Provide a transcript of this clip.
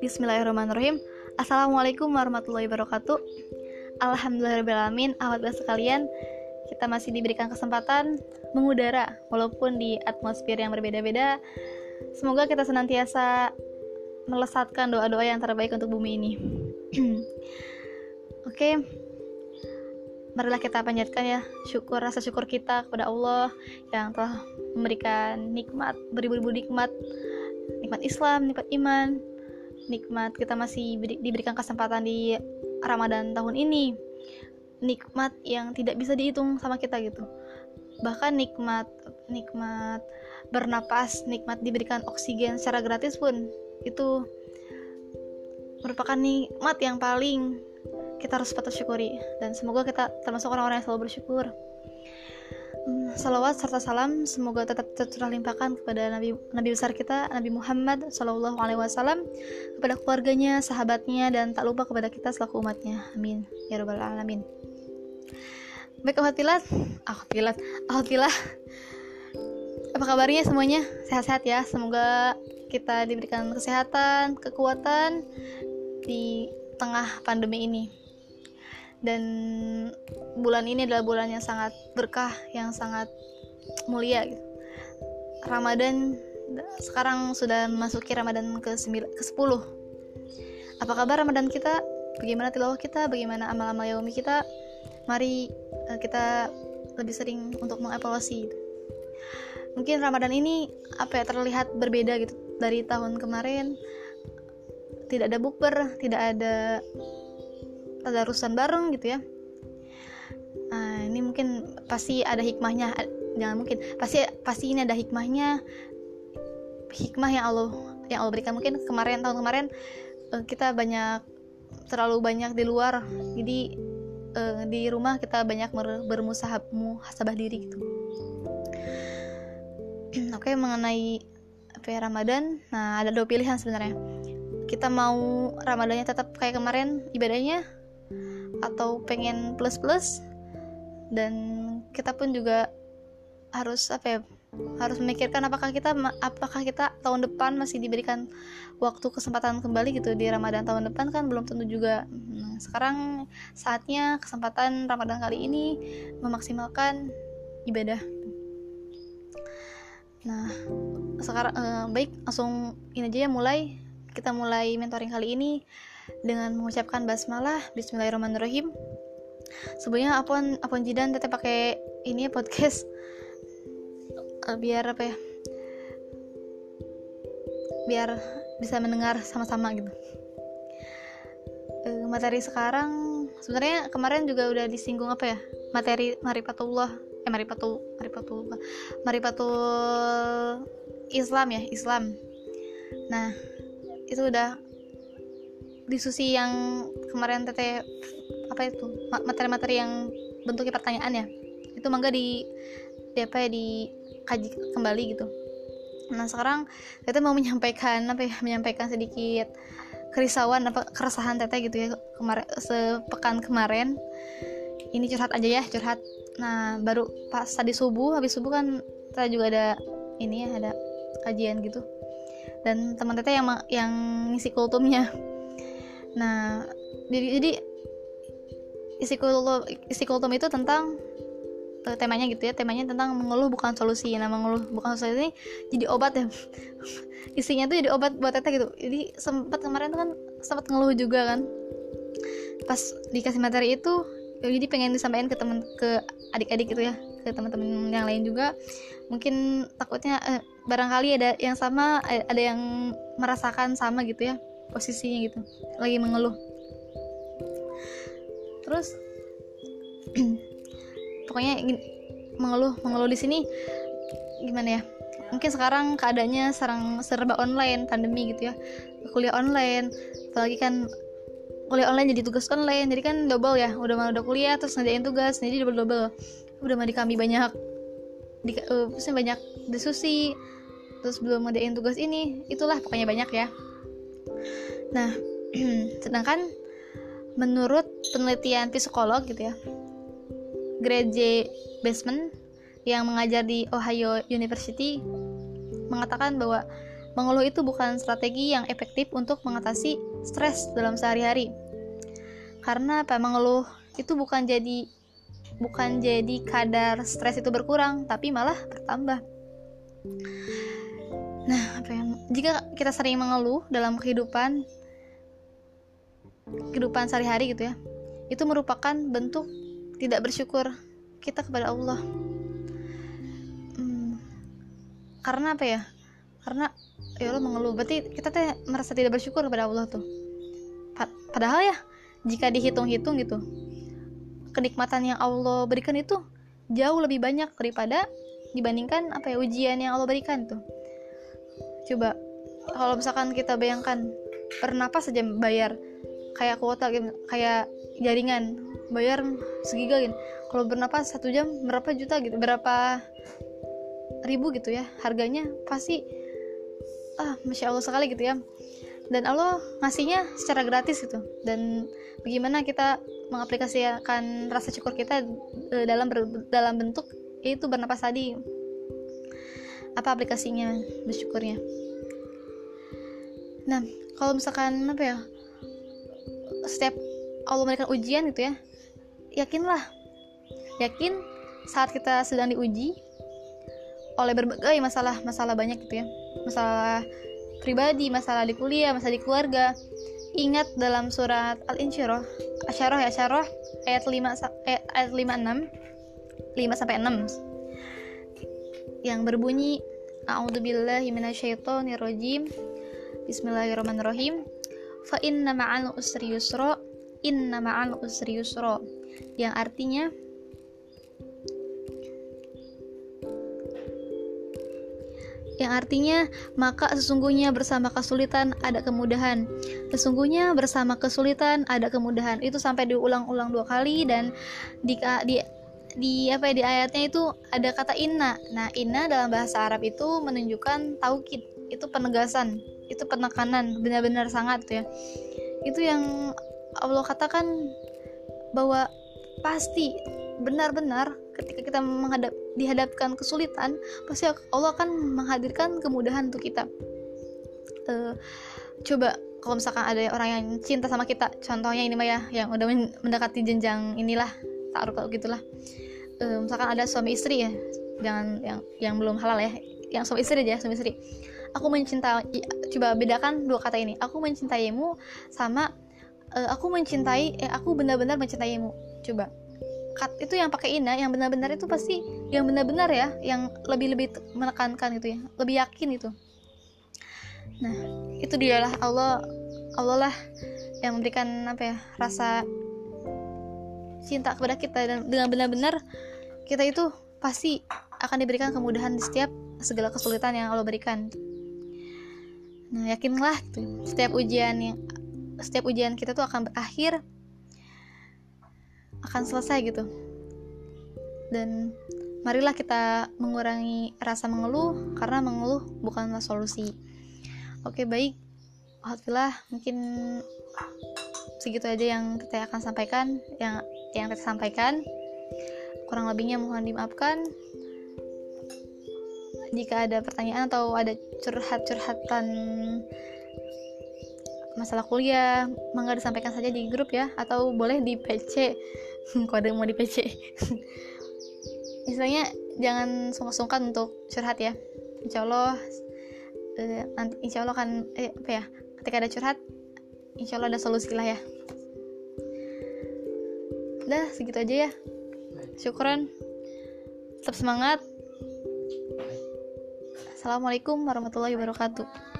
Bismillahirrahmanirrahim. Assalamualaikum warahmatullahi wabarakatuh. Alhamdulillahirrahmanirrahim. Ahmad sekalian Kita masih diberikan kesempatan mengudara Walaupun di atmosfer yang berbeda-beda. Semoga kita senantiasa melesatkan doa-doa yang terbaik untuk bumi ini. Oke okay. Marilah kita panjatkan ya syukur rasa syukur kita kepada Allah yang telah memberikan nikmat beribu-ribu nikmat. Nikmat Islam, nikmat iman, nikmat kita masih diberikan kesempatan di Ramadan tahun ini. Nikmat yang tidak bisa dihitung sama kita gitu. Bahkan nikmat nikmat bernapas nikmat diberikan oksigen secara gratis pun itu merupakan nikmat yang paling kita harus patut syukuri dan semoga kita termasuk orang-orang yang selalu bersyukur salawat serta salam semoga tetap tercurah limpahkan kepada Nabi Nabi besar kita Nabi Muhammad Shallallahu Alaihi Wasallam kepada keluarganya, sahabatnya dan tak lupa kepada kita selaku umatnya. Amin ya robbal alamin. Baik alhamdulillah, alhamdulillah, alhamdulillah. Apa kabarnya semuanya? Sehat-sehat ya. Semoga kita diberikan kesehatan, kekuatan di tengah pandemi ini dan bulan ini adalah bulan yang sangat berkah yang sangat mulia gitu. Ramadan sekarang sudah memasuki Ramadan ke, ke 10 apa kabar Ramadan kita? Bagaimana tilawah kita? Bagaimana amal-amal yaumi kita? Mari uh, kita lebih sering untuk mengevaluasi gitu. mungkin Ramadan ini apa ya terlihat berbeda gitu dari tahun kemarin. Tidak ada bukber tidak ada tadarusan bareng gitu ya. Nah, ini mungkin pasti ada hikmahnya jangan mungkin pasti pasti ini ada hikmahnya hikmah yang Allah yang Allah berikan. Mungkin kemarin tahun kemarin eh, kita banyak terlalu banyak di luar jadi uh, di rumah kita banyak bermusahab muhasabah diri gitu. Oke okay, mengenai apa ya, Ramadan nah ada dua pilihan sebenarnya. Kita mau Ramadannya tetap kayak kemarin ibadahnya atau pengen plus plus dan kita pun juga harus apa ya harus memikirkan apakah kita apakah kita tahun depan masih diberikan waktu kesempatan kembali gitu. Di Ramadan tahun depan kan belum tentu juga. Nah, sekarang saatnya kesempatan Ramadan kali ini memaksimalkan ibadah. Nah sekarang eh, baik langsung ini aja ya mulai. Kita mulai mentoring kali ini dengan mengucapkan basmalah Bismillahirrahmanirrahim. Sebelumnya apun apun jidan teteh pakai ini ya podcast. Uh, biar apa ya? Biar bisa mendengar sama-sama gitu. Uh, materi sekarang sebenarnya kemarin juga udah disinggung apa ya? Materi marifatullah eh marifatul marifatullah marifatul Islam ya Islam. Nah itu udah diskusi yang kemarin teteh apa itu materi-materi yang bentuknya pertanyaan ya. Itu mangga di, di apa ya dikaji kembali gitu. Nah sekarang teteh mau menyampaikan apa ya menyampaikan sedikit kerisauan apa keresahan teteh gitu ya kemarin sepekan kemarin. Ini curhat aja ya curhat. Nah baru pas tadi subuh habis subuh kan saya juga ada ini ya ada kajian gitu. Dan teman teteh yang yang ngisi kultumnya nah jadi, isi kultum itu tentang uh, temanya gitu ya temanya tentang mengeluh bukan solusi. Nah mengeluh bukan solusi ini jadi obat ya. Isinya tuh jadi obat buat teteh gitu. Jadi sempat kemarin tuh kan sempat ngeluh juga kan. Pas dikasih materi itu ya jadi pengen disampaikan ke teman ke adik-adik gitu ya ke teman-teman yang lain juga. Mungkin takutnya eh, barangkali ada yang sama eh, ada yang merasakan sama gitu ya posisinya gitu. Lagi mengeluh. Terus pokoknya mengeluh mengeluh di sini gimana ya? Mungkin sekarang keadaannya serang serba online pandemi gitu ya. Kuliah online apalagi kan kuliah online jadi tugas online. Jadi kan double ya udah mau udah kuliah terus ngerjain tugas jadi double double. Udah mau di kami banyak di uh, banyak diskusi terus belum ngerjain tugas ini itulah pokoknya banyak ya Nah, sedangkan menurut penelitian psikolog gitu ya, grade J basement yang mengajar di Ohio University mengatakan bahwa mengeluh itu bukan strategi yang efektif untuk mengatasi stres dalam sehari-hari. Karena apa mengeluh itu bukan jadi bukan jadi kadar stres itu berkurang, tapi malah bertambah. Nah, apa yang jika kita sering mengeluh dalam kehidupan kehidupan sehari-hari gitu ya, itu merupakan bentuk tidak bersyukur kita kepada Allah. Hmm, karena apa ya? Karena ya Allah mengeluh, berarti kita teh merasa tidak bersyukur kepada Allah tuh. Padahal ya, jika dihitung-hitung gitu, kenikmatan yang Allah berikan itu jauh lebih banyak daripada dibandingkan apa ya ujian yang Allah berikan tuh coba kalau misalkan kita bayangkan bernapas saja bayar kayak kuota kayak jaringan bayar segiga gitu. Kalau bernapas satu jam berapa juta gitu berapa ribu gitu ya harganya pasti ah masya Allah sekali gitu ya. Dan Allah ngasihnya secara gratis gitu. Dan bagaimana kita mengaplikasikan rasa syukur kita e, dalam dalam bentuk yaitu bernapas tadi apa aplikasinya? Bersyukurnya. Nah kalau misalkan apa ya setiap Allah memberikan ujian gitu ya yakinlah. Yakin saat kita sedang diuji oleh berbagai masalah masalah banyak gitu ya. Masalah pribadi, masalah di kuliah, masalah di keluarga. Ingat dalam surat Al-Insyirah, Asyarah ya Asyarah ayat 5 ayat, ayat 56 5 sampai 6 yang berbunyi A'udzubillahi minasyaitonirrajim. Bismillahirrahmanirrahim. Fa inna ma'al usri yusra, inna ma'al usri yusra. Yang artinya yang artinya maka sesungguhnya bersama kesulitan ada kemudahan. Sesungguhnya bersama kesulitan ada kemudahan. Itu sampai diulang-ulang dua kali dan di di di apa ya di ayatnya itu ada kata inna. Nah, inna dalam bahasa Arab itu menunjukkan taukid, itu penegasan, itu penekanan, benar-benar sangat ya. Itu yang Allah katakan bahwa pasti benar-benar ketika kita menghadap dihadapkan kesulitan pasti Allah akan menghadirkan kemudahan untuk kita uh, coba kalau misalkan ada orang yang cinta sama kita contohnya ini mah ya yang udah mendekati jenjang inilah taruh kalau gitulah. Uh, misalkan ada suami istri ya jangan yang yang belum halal ya yang suami istri aja suami istri. Aku mencintai coba bedakan dua kata ini. Aku mencintaimu sama uh, aku mencintai eh aku benar-benar mencintaimu. Coba. Cut itu yang pakai ina yang benar-benar itu pasti yang benar-benar ya yang lebih-lebih menekankan itu ya lebih yakin itu. Nah itu dialah Allah Allah lah yang memberikan apa ya rasa cinta kepada kita dan dengan benar-benar kita itu pasti akan diberikan kemudahan di setiap segala kesulitan yang Allah berikan. Nah yakinlah gitu setiap ujian yang setiap ujian kita tuh akan berakhir akan selesai gitu. Dan marilah kita mengurangi rasa mengeluh karena mengeluh bukanlah solusi. Oke baik. Alhamdulillah mungkin segitu aja yang kita akan sampaikan yang yang kita sampaikan kurang lebihnya mohon dimaafkan. Jika ada pertanyaan atau ada curhat-curhatan masalah kuliah mangga disampaikan saja di grup ya atau boleh di PC kode mau di PC misalnya jangan sungkan-sungkan untuk curhat ya. Insya Allah eh, nanti insya Allah kan eh, apa ya ketika ada curhat insya Allah ada solusi lah ya udah segitu aja ya. Syukuran tetap semangat. Assalamualaikum warahmatullahi wabarakatuh